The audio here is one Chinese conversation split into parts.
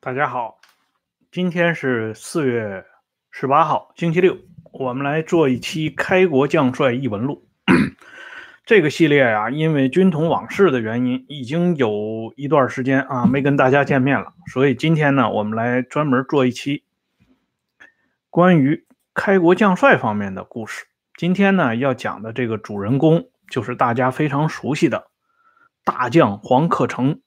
大家好，今天是四月十八号，星期六，我们来做一期《开国将帅异闻录》这个系列呀。因为军统往事的原因，已经有一段时间啊没跟大家见面了，所以今天呢，我们来专门做一期关于开国将帅方面的故事。今天呢，要讲的这个主人公就是大家非常熟悉的大将黄克诚。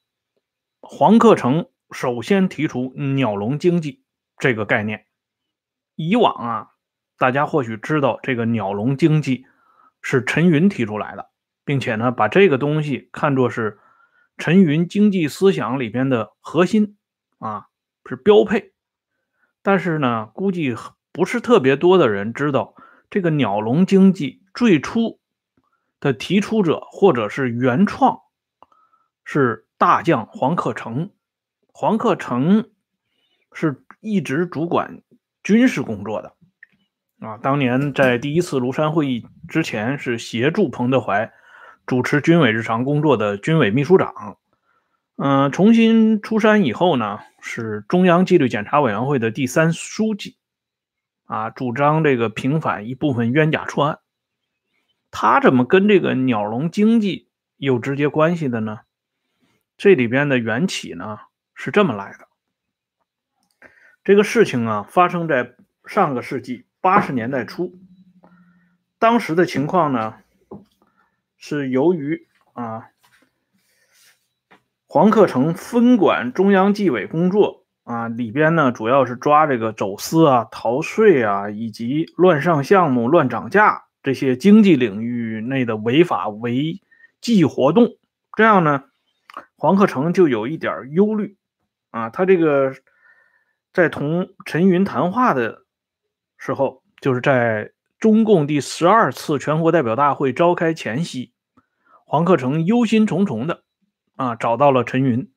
黄克诚首先提出“鸟笼经济”这个概念。以往啊，大家或许知道这个“鸟笼经济”是陈云提出来的，并且呢，把这个东西看作是陈云经济思想里边的核心啊，是标配。但是呢，估计不是特别多的人知道。这个鸟笼经济最初的提出者或者是原创是大将黄克诚。黄克诚是一直主管军事工作的啊，当年在第一次庐山会议之前是协助彭德怀主持军委日常工作的军委秘书长。嗯，重新出山以后呢，是中央纪律检查委员会的第三书记。啊，主张这个平反一部分冤假错案，他怎么跟这个鸟笼经济有直接关系的呢？这里边的缘起呢是这么来的。这个事情啊发生在上个世纪八十年代初，当时的情况呢是由于啊黄克诚分管中央纪委工作。啊，里边呢主要是抓这个走私啊、逃税啊，以及乱上项目、乱涨价这些经济领域内的违法违纪活动。这样呢，黄克诚就有一点忧虑啊。他这个在同陈云谈话的时候，就是在中共第十二次全国代表大会召开前夕，黄克诚忧心忡忡的啊找到了陈云。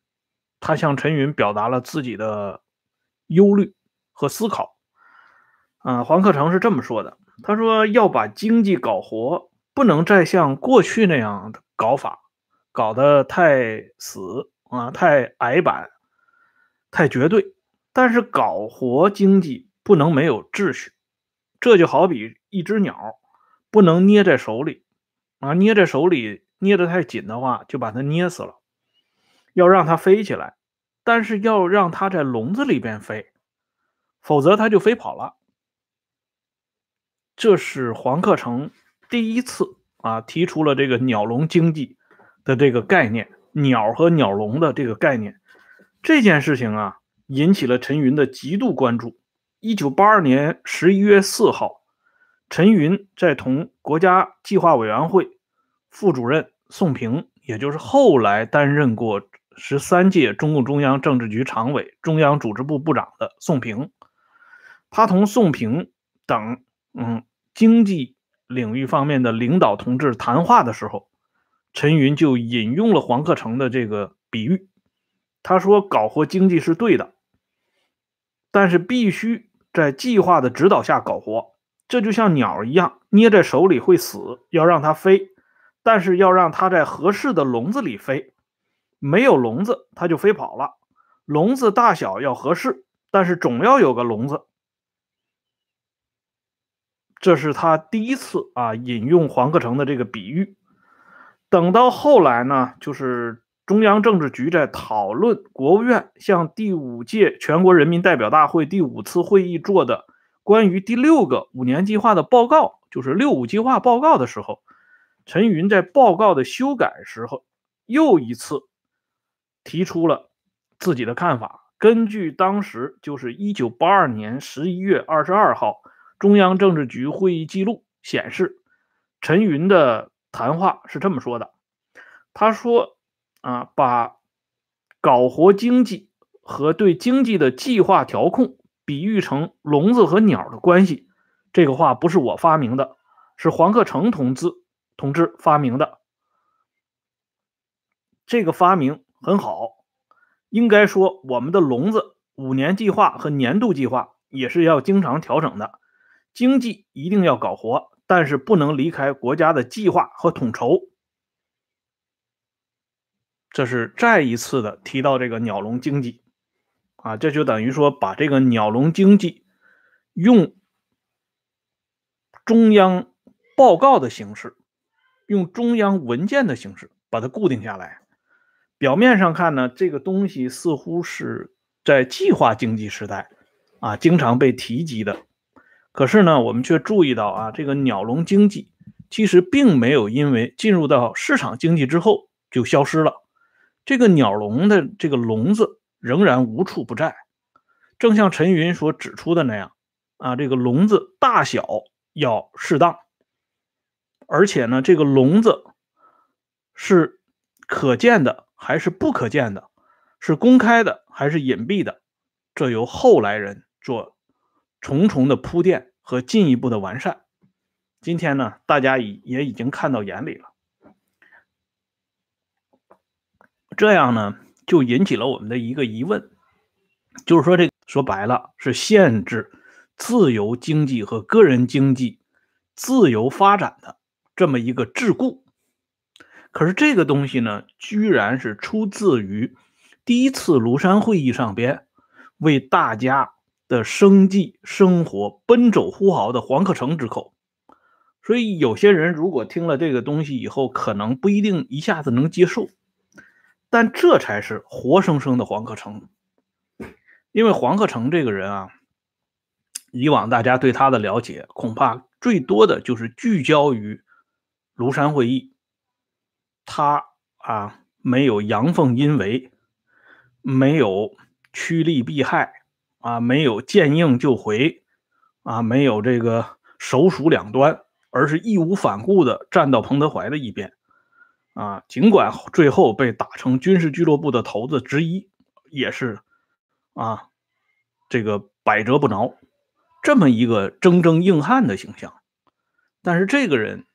他向陈云表达了自己的忧虑和思考。啊，黄克诚是这么说的：“他说要把经济搞活，不能再像过去那样的搞法，搞得太死啊，太矮板，太绝对。但是搞活经济不能没有秩序。这就好比一只鸟，不能捏在手里啊，捏在手里捏得太紧的话，就把它捏死了。”要让它飞起来，但是要让它在笼子里边飞，否则它就飞跑了。这是黄克诚第一次啊提出了这个鸟笼经济的这个概念，鸟和鸟笼的这个概念。这件事情啊引起了陈云的极度关注。一九八二年十一月四号，陈云在同国家计划委员会副主任宋平，也就是后来担任过。十三届中共中央政治局常委、中央组织部部长的宋平，他同宋平等嗯经济领域方面的领导同志谈话的时候，陈云就引用了黄克诚的这个比喻。他说：“搞活经济是对的，但是必须在计划的指导下搞活。这就像鸟一样，捏在手里会死，要让它飞，但是要让它在合适的笼子里飞。”没有笼子，它就飞跑了。笼子大小要合适，但是总要有个笼子。这是他第一次啊引用黄克诚的这个比喻。等到后来呢，就是中央政治局在讨论国务院向第五届全国人民代表大会第五次会议做的关于第六个五年计划的报告，就是六五计划报告的时候，陈云在报告的修改时候又一次。提出了自己的看法。根据当时就是一九八二年十一月二十二号中央政治局会议记录显示，陈云的谈话是这么说的：“他说啊，把搞活经济和对经济的计划调控比喻成笼子和鸟的关系，这个话不是我发明的，是黄克诚同志同志发明的。这个发明。”很好，应该说我们的笼子五年计划和年度计划也是要经常调整的，经济一定要搞活，但是不能离开国家的计划和统筹。这是再一次的提到这个鸟笼经济啊，这就等于说把这个鸟笼经济用中央报告的形式，用中央文件的形式把它固定下来。表面上看呢，这个东西似乎是在计划经济时代啊经常被提及的，可是呢，我们却注意到啊，这个鸟笼经济其实并没有因为进入到市场经济之后就消失了。这个鸟笼的这个笼子仍然无处不在，正像陈云所指出的那样啊，这个笼子大小要适当，而且呢，这个笼子是可见的还是不可见的，是公开的还是隐蔽的，这由后来人做重重的铺垫和进一步的完善。今天呢，大家已也已经看到眼里了。这样呢，就引起了我们的一个疑问，就是说，这说白了是限制自由经济和个人经济自由发展的这么一个桎梏。可是这个东西呢，居然是出自于第一次庐山会议上边为大家的生计生活奔走呼号的黄克诚之口。所以，有些人如果听了这个东西以后，可能不一定一下子能接受。但这才是活生生的黄克诚，因为黄克诚这个人啊，以往大家对他的了解，恐怕最多的就是聚焦于庐山会议。他啊，没有阳奉阴违，没有趋利避害啊，没有见硬就回啊，没有这个首鼠两端，而是义无反顾的站到彭德怀的一边。啊，尽管最后被打成军事俱乐部的头子之一，也是啊，这个百折不挠，这么一个铮铮硬汉的形象。但是这个人，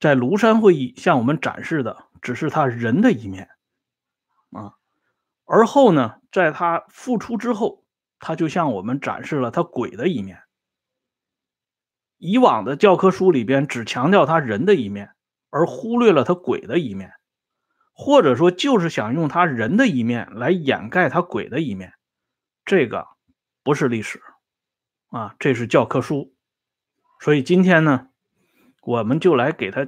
在庐山会议向我们展示的只是他人的一面啊，而后呢，在他复出之后，他就向我们展示了他鬼的一面。以往的教科书里边只强调他人的一面。而忽略了他鬼的一面，或者说就是想用他人的一面来掩盖他鬼的一面，这个不是历史啊，这是教科书。所以今天呢，我们就来给他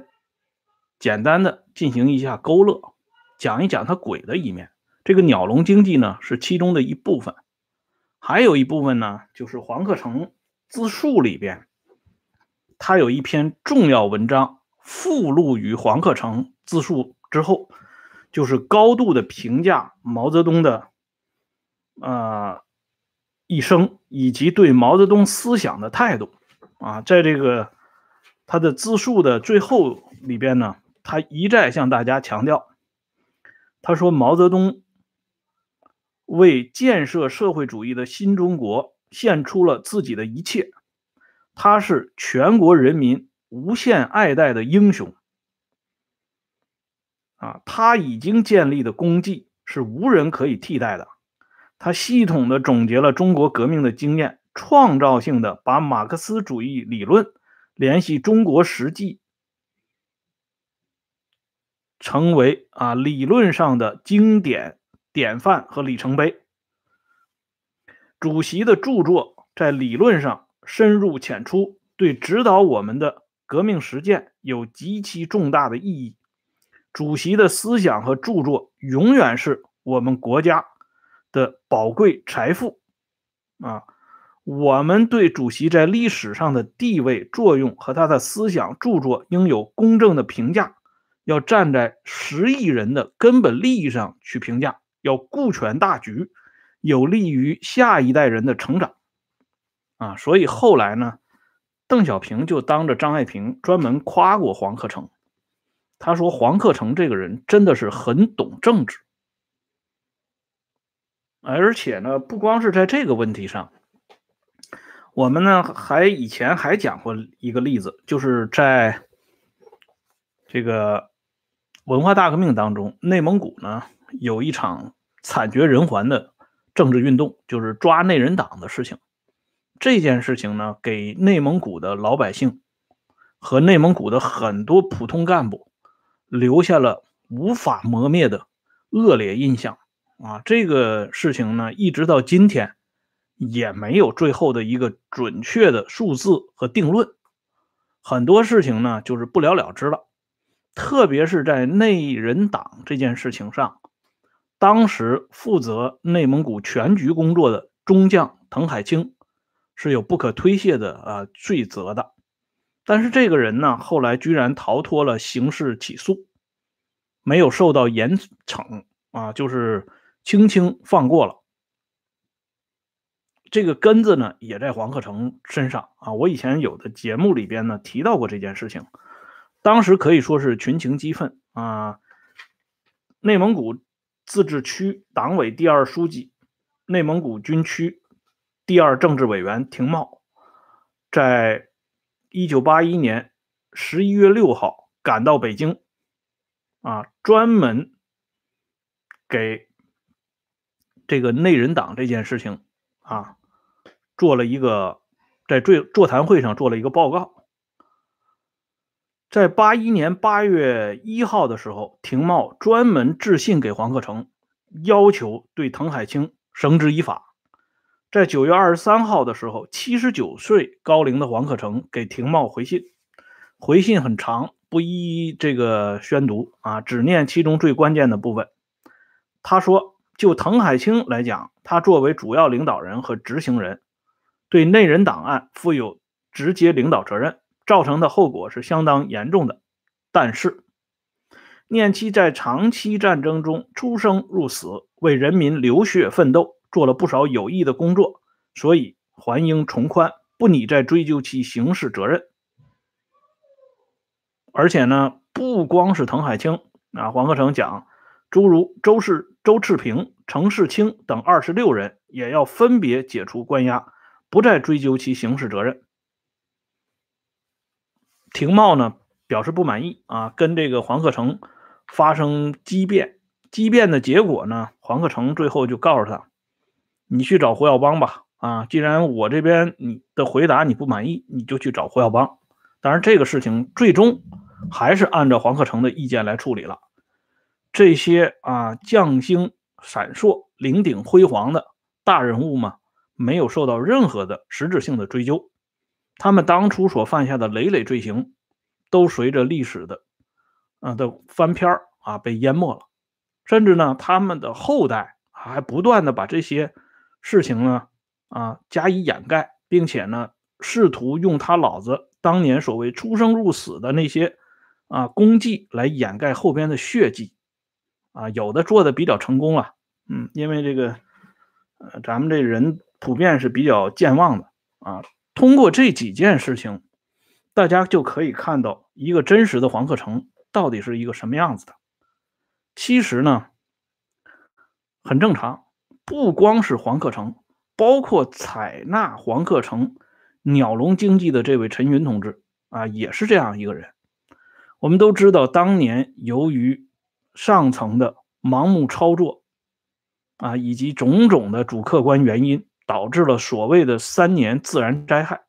简单的进行一下勾勒，讲一讲他鬼的一面。这个鸟笼经济呢是其中的一部分，还有一部分呢就是黄克诚自述里边，他有一篇重要文章。附录于黄克诚自述之后，就是高度的评价毛泽东的，呃，一生以及对毛泽东思想的态度啊，在这个他的自述的最后里边呢，他一再向大家强调，他说毛泽东为建设社会主义的新中国献出了自己的一切，他是全国人民。无限爱戴的英雄啊！他已经建立的功绩是无人可以替代的。他系统的总结了中国革命的经验，创造性的把马克思主义理论联系中国实际，成为啊理论上的经典典范和里程碑。主席的著作在理论上深入浅出，对指导我们的。革命实践有极其重大的意义。主席的思想和著作永远是我们国家的宝贵财富啊！我们对主席在历史上的地位、作用和他的思想著作应有公正的评价，要站在十亿人的根本利益上去评价，要顾全大局，有利于下一代人的成长啊！所以后来呢？邓小平就当着张爱萍专门夸过黄克诚，他说黄克诚这个人真的是很懂政治，而且呢，不光是在这个问题上，我们呢还以前还讲过一个例子，就是在这个文化大革命当中，内蒙古呢有一场惨绝人寰的政治运动，就是抓内人党的事情。这件事情呢，给内蒙古的老百姓和内蒙古的很多普通干部留下了无法磨灭的恶劣印象啊，这个事情呢，一直到今天也没有最后的一个准确的数字和定论，很多事情呢就是不了了之了。特别是在内人党这件事情上，当时负责内蒙古全局工作的中将滕海清是有不可推卸的啊罪责的。但是这个人呢，后来居然逃脱了刑事起诉，没有受到严惩啊，就是轻轻放过了。这个根子呢，也在黄克诚身上啊。我以前有的节目里边呢提到过这件事情。当时可以说是群情激愤啊！内蒙古自治区党委第二书记、内蒙古军区第二政治委员廷茂，在一九八一年十一月六号赶到北京，啊，专门给这个内人党这件事情啊做了一个在座座谈会上做了一个报告。在八一年八月一号的时候，廷茂专门致信给黄克诚，要求对滕海清绳之以法。在九月二十三号的时候，七十九岁高龄的黄克诚给廷茂回信，回信很长，不一一这个宣读啊，只念其中最关键的部分。他说：“就滕海清来讲，他作为主要领导人和执行人，对内人档案负有直接领导责任。”造成的后果是相当严重的，但是念其在长期战争中出生入死，为人民流血奋斗，做了不少有益的工作，所以还应从宽，不拟再追究其刑事责任。而且呢，不光是滕海清啊，黄克诚讲，诸如周世、周赤平、程世清等二十六人，也要分别解除关押，不再追究其刑事责任。廷茂呢表示不满意啊，跟这个黄克诚发生激辩。激辩的结果呢，黄克诚最后就告诉他：“你去找胡耀邦吧。啊，既然我这边你的回答你不满意，你就去找胡耀邦。当然，这个事情最终还是按照黄克诚的意见来处理了。这些啊将星闪烁、领顶辉煌的大人物嘛，没有受到任何的实质性的追究。”他们当初所犯下的累累罪行，都随着历史的，啊的翻篇啊被淹没了，甚至呢，他们的后代还不断的把这些事情呢啊加以掩盖，并且呢试图用他老子当年所谓出生入死的那些啊功绩来掩盖后边的血迹，啊有的做的比较成功了，嗯，因为这个呃咱们这人普遍是比较健忘的啊。通过这几件事情，大家就可以看到一个真实的黄克诚到底是一个什么样子的。其实呢，很正常，不光是黄克诚，包括采纳黄克诚鸟笼经济的这位陈云同志啊，也是这样一个人。我们都知道，当年由于上层的盲目操作啊，以及种种的主客观原因。导致了所谓的三年自然灾害，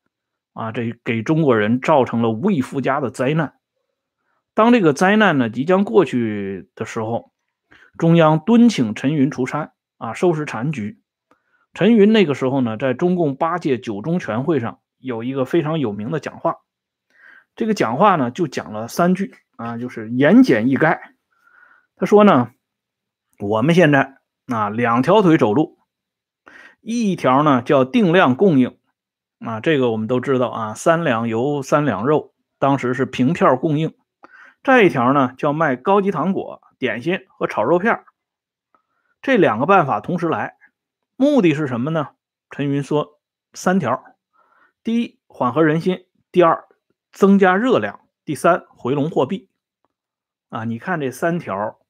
啊，这给中国人造成了无以复加的灾难。当这个灾难呢即将过去的时候，中央敦请陈云出山，啊，收拾残局。陈云那个时候呢，在中共八届九中全会上有一个非常有名的讲话，这个讲话呢就讲了三句，啊，就是言简意赅。他说呢，我们现在啊两条腿走路。一条呢叫定量供应，啊，这个我们都知道啊，三两油三两肉，当时是凭票供应。再一条呢叫卖高级糖果、点心和炒肉片这两个办法同时来，目的是什么呢？陈云说三条：第一，缓和人心；第二，增加热量；第三，回笼货币。啊，你看这三条，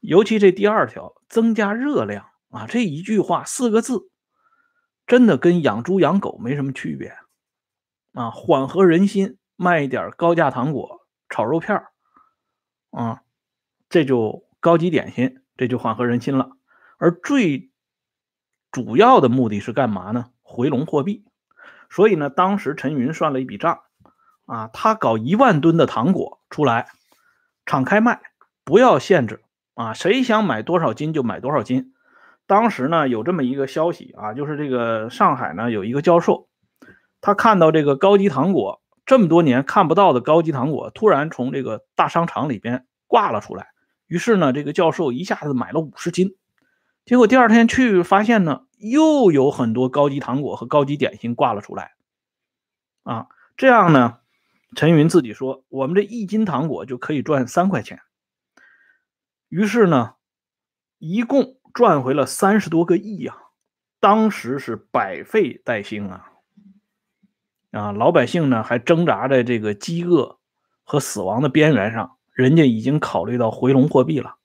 尤其这第二条，增加热量。啊，这一句话四个字，真的跟养猪养狗没什么区别啊！缓和人心，卖一点高价糖果、炒肉片啊，这就高级点心，这就缓和人心了。而最主要的目的是干嘛呢？回笼货币。所以呢，当时陈云算了一笔账啊，他搞一万吨的糖果出来，敞开卖，不要限制。啊，谁想买多少斤就买多少斤。当时呢有这么一个消息啊，就是这个上海呢有一个教授，他看到这个高级糖果这么多年看不到的高级糖果突然从这个大商场里边挂了出来，于是呢这个教授一下子买了五十斤，结果第二天去发现呢又有很多高级糖果和高级点心挂了出来，啊，这样呢陈云自己说我们这一斤糖果就可以赚三块钱。于是呢，一共赚回了三十多个亿呀！当时是百废待兴啊！啊，老百姓呢还挣扎在这个饥饿和死亡的边缘上，人家已经考虑到回笼货币了。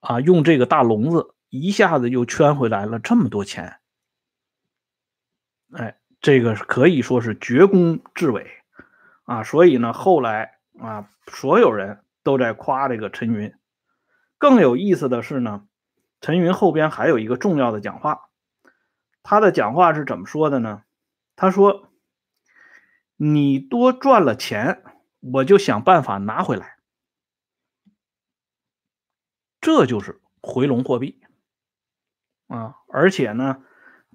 啊，用这个大笼子一下子又圈回来了这么多钱，哎，这个可以说是绝功至伟啊！所以呢，后来啊，所有人。都在夸这个陈云。更有意思的是呢，陈云后边还有一个重要的讲话。他的讲话是怎么说的呢？他说：“你多赚了钱，我就想办法拿回来。”这就是回笼货币啊！而且呢，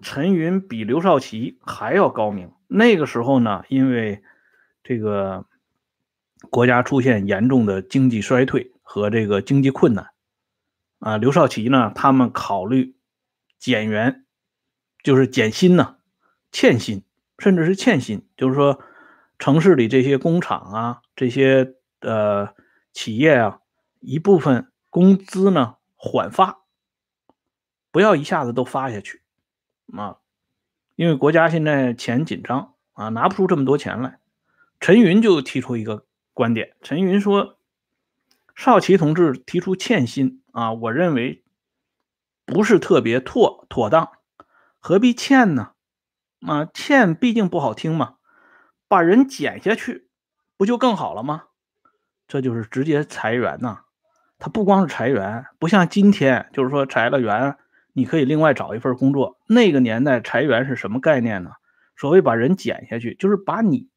陈云比刘少奇还要高明。那个时候呢，因为这个。国家出现严重的经济衰退和这个经济困难，啊，刘少奇呢，他们考虑减员，就是减薪呢，欠薪，甚至是欠薪，就是说城市里这些工厂啊，这些呃企业啊，一部分工资呢缓发，不要一下子都发下去，啊，因为国家现在钱紧张啊，拿不出这么多钱来。陈云就提出一个。观点，陈云说：“少奇同志提出欠薪啊，我认为不是特别妥妥当，何必欠呢？啊，欠毕竟不好听嘛，把人减下去不就更好了吗？这就是直接裁员呐。他不光是裁员，不像今天，就是说裁了员，你可以另外找一份工作。那个年代裁员是什么概念呢？所谓把人减下去，就是把你。”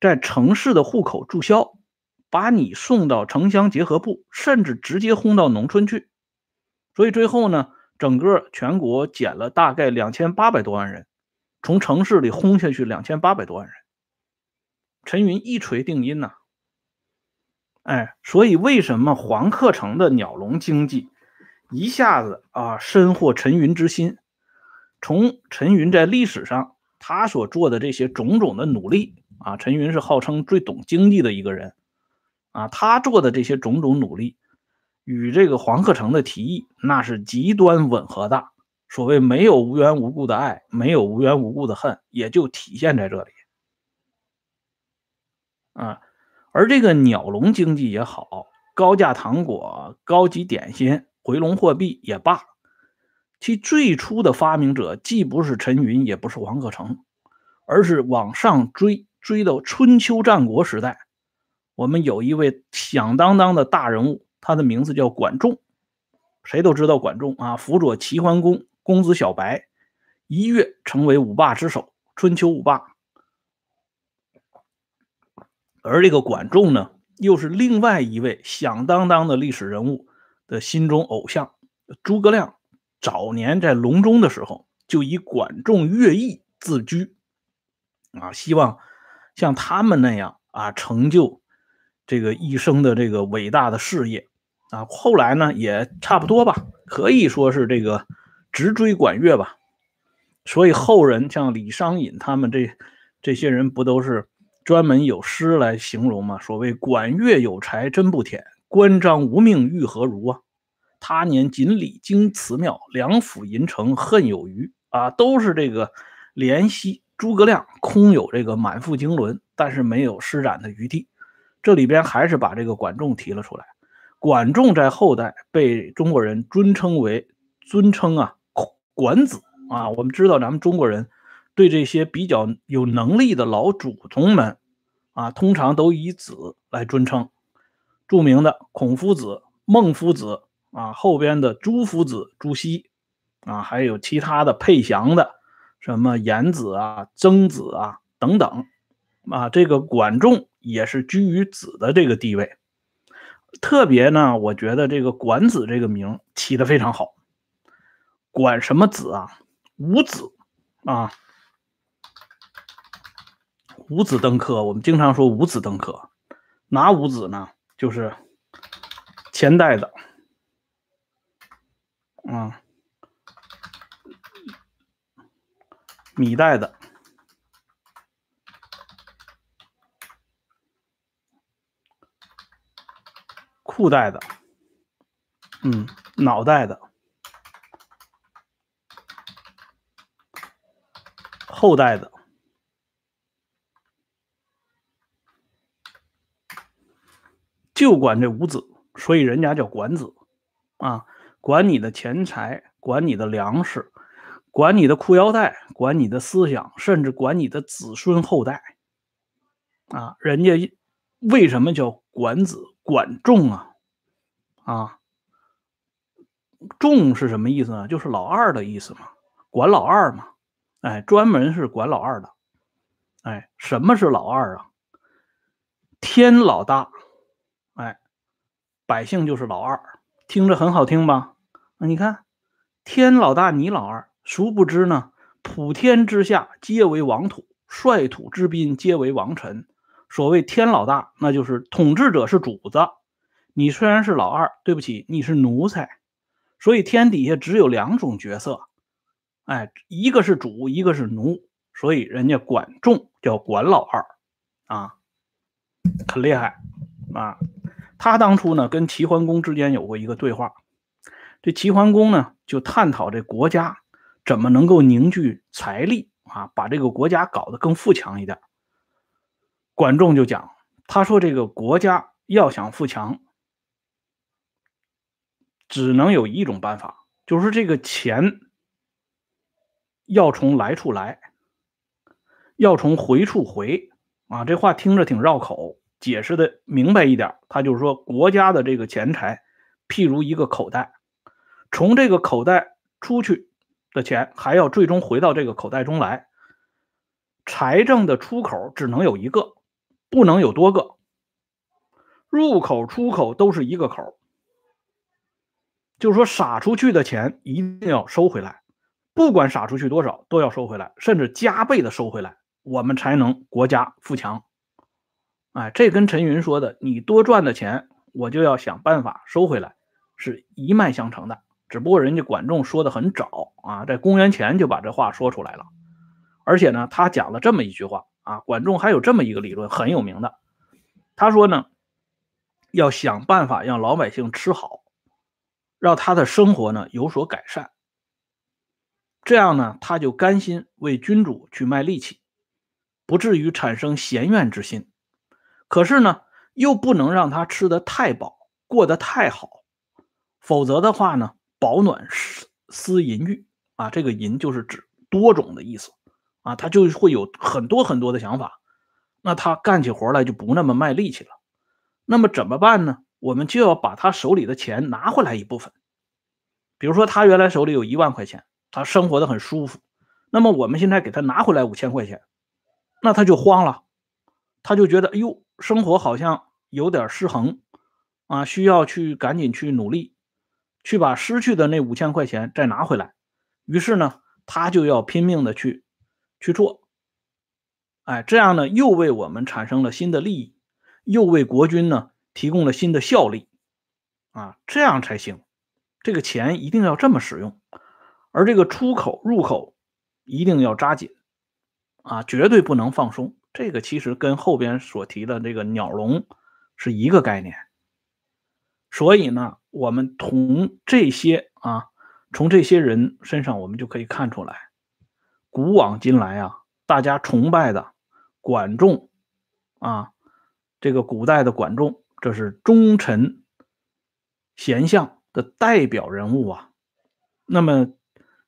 在城市的户口注销，把你送到城乡结合部，甚至直接轰到农村去。所以最后呢，整个全国减了大概两千八百多万人，从城市里轰下去两千八百多万人。陈云一锤定音呐，哎，所以为什么黄克诚的鸟笼经济一下子啊深获陈云之心？从陈云在历史上他所做的这些种种的努力。啊，陈云是号称最懂经济的一个人，啊，他做的这些种种努力，与这个黄克诚的提议那是极端吻合的。所谓没有无缘无故的爱，没有无缘无故的恨，也就体现在这里。啊，而这个鸟笼经济也好，高价糖果、高级点心、回笼货币也罢，其最初的发明者既不是陈云，也不是王克诚，而是往上追。追到春秋战国时代，我们有一位响当当的大人物，他的名字叫管仲。谁都知道管仲啊，辅佐齐桓公，公子小白一跃成为五霸之首，春秋五霸。而这个管仲呢，又是另外一位响当当的历史人物的心中偶像。诸葛亮早年在隆中的时候，就以管仲乐毅自居，啊，希望。像他们那样啊，成就这个一生的这个伟大的事业啊，后来呢也差不多吧，可以说是这个直追管乐吧。所以后人像李商隐他们这这些人，不都是专门有诗来形容嘛？所谓“管乐有才真不忝，关张无命欲何如啊？他年锦鲤经祠庙，梁府银城恨有余啊！”都是这个怜惜。诸葛亮空有这个满腹经纶，但是没有施展的余地。这里边还是把这个管仲提了出来。管仲在后代被中国人尊称为尊称啊，管子啊。我们知道咱们中国人对这些比较有能力的老祖宗们啊，通常都以子来尊称。著名的孔夫子、孟夫子啊，后边的朱夫子、朱熹啊，还有其他的配祥的。什么颜子啊、曾子啊等等，啊，这个管仲也是居于子的这个地位。特别呢，我觉得这个管子这个名起得非常好。管什么子啊？五子啊，五子登科。我们经常说五子登科，哪五子呢？就是前代的啊，米代的。裤带的，嗯，脑袋的，后代的，就管这五子，所以人家叫管子啊，管你的钱财，管你的粮食，管你的裤腰带，管你的思想，甚至管你的子孙后代啊。人家为什么叫管子？管仲啊，啊，仲是什么意思呢？就是老二的意思嘛，管老二嘛，哎，专门是管老二的，哎，什么是老二啊？天老大，百姓就是老二，听着很好听吧？你看，天老大，你老二，殊不知呢，普天之下皆为王土，率土之滨皆为王臣。所谓天老大，那就是统治者是主子，你虽然是老二，对不起，你是奴才。所以天底下只有两种角色，哎，一个是主，一个是奴。所以人家管仲叫管老二，啊，很厉害啊。他当初呢跟齐桓公之间有过一个对话，这齐桓公呢就探讨这国家怎么能够凝聚财力啊，把这个国家搞得更富强一点。管仲就讲，他说：“这个国家要想富强，只能有一种办法，就是这个钱要从来处来，要从回处回。”啊，这话听着挺绕口，解释的明白一点，他就是说，国家的这个钱财，譬如一个口袋，从这个口袋出去的钱，还要最终回到这个口袋中来。财政的出口只能有一个。不能有多个入口，出口都是一个口，就是说撒出去的钱一定要收回来，不管撒出去多少都要收回来，甚至加倍的收回来，我们才能国家富强。哎，这跟陈云说的“你多赚的钱，我就要想办法收回来”是一脉相承的。只不过人家管仲说的很早啊，在公元前就把这话说出来了，而且呢，他讲了这么一句话。啊，管仲还有这么一个理论很有名的，他说呢，要想办法让老百姓吃好，让他的生活呢有所改善，这样呢他就甘心为君主去卖力气，不至于产生嫌怨之心。可是呢，又不能让他吃得太饱，过得太好，否则的话呢，保暖思淫欲啊，这个淫就是指多种的意思。啊，他就会有很多很多的想法，那他干起活来就不那么卖力气了。那么怎么办呢？我们就要把他手里的钱拿回来一部分。比如说，他原来手里有一万块钱，他生活的很舒服。那么我们现在给他拿回来五千块钱，那他就慌了，他就觉得，哎呦，生活好像有点失衡啊，需要去赶紧去努力，去把失去的那五千块钱再拿回来。于是呢，他就要拼命的去。去做，哎，这样呢，又为我们产生了新的利益，又为国军呢提供了新的效力，啊，这样才行。这个钱一定要这么使用，而这个出口入口一定要扎紧，啊，绝对不能放松。这个其实跟后边所提的这个鸟笼是一个概念。所以呢，我们从这些啊，从这些人身上，我们就可以看出来。古往今来啊，大家崇拜的管仲啊，这个古代的管仲，这是忠臣贤相的代表人物啊。那么，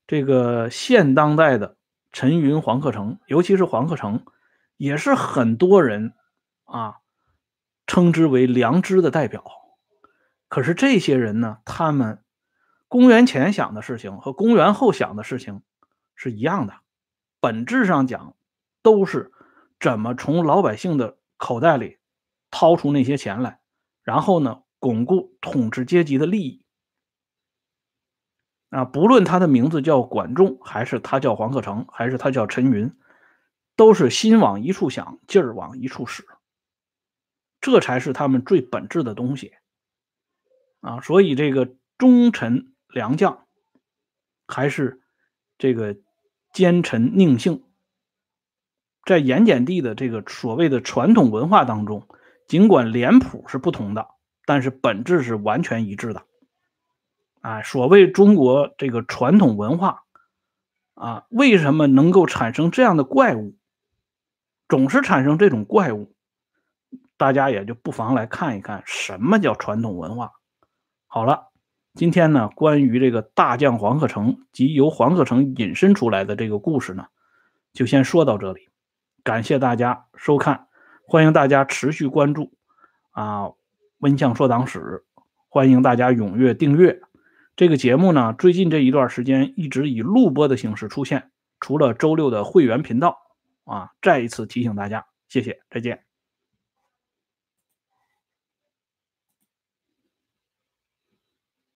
这个现当代的陈云、黄克诚，尤其是黄克诚，也是很多人啊称之为良知的代表。可是这些人呢，他们公元前想的事情和公元后想的事情是一样的。本质上讲，都是怎么从老百姓的口袋里掏出那些钱来，然后呢，巩固统治阶级的利益。啊，不论他的名字叫管仲，还是他叫黄克诚，还是他叫陈云，都是心往一处想，劲儿往一处使，这才是他们最本质的东西。啊，所以这个忠臣良将，还是这个奸臣佞幸，在盐碱地的这个所谓的传统文化当中，尽管脸谱是不同的，但是本质是完全一致的。啊，所谓中国这个传统文化，啊，为什么能够产生这样的怪物？总是产生这种怪物，大家也就不妨来看一看什么叫传统文化。好了，今天呢，关于这个大将黄鹤城及由黄鹤城引申出来的这个故事呢，就先说到这里。感谢大家收看，欢迎大家持续关注啊，温相说党史，欢迎大家踊跃订阅。这个节目呢，最近这一段时间一直以录播的形式出现，除了周六的会员频道啊，再一次提醒大家，谢谢，再见。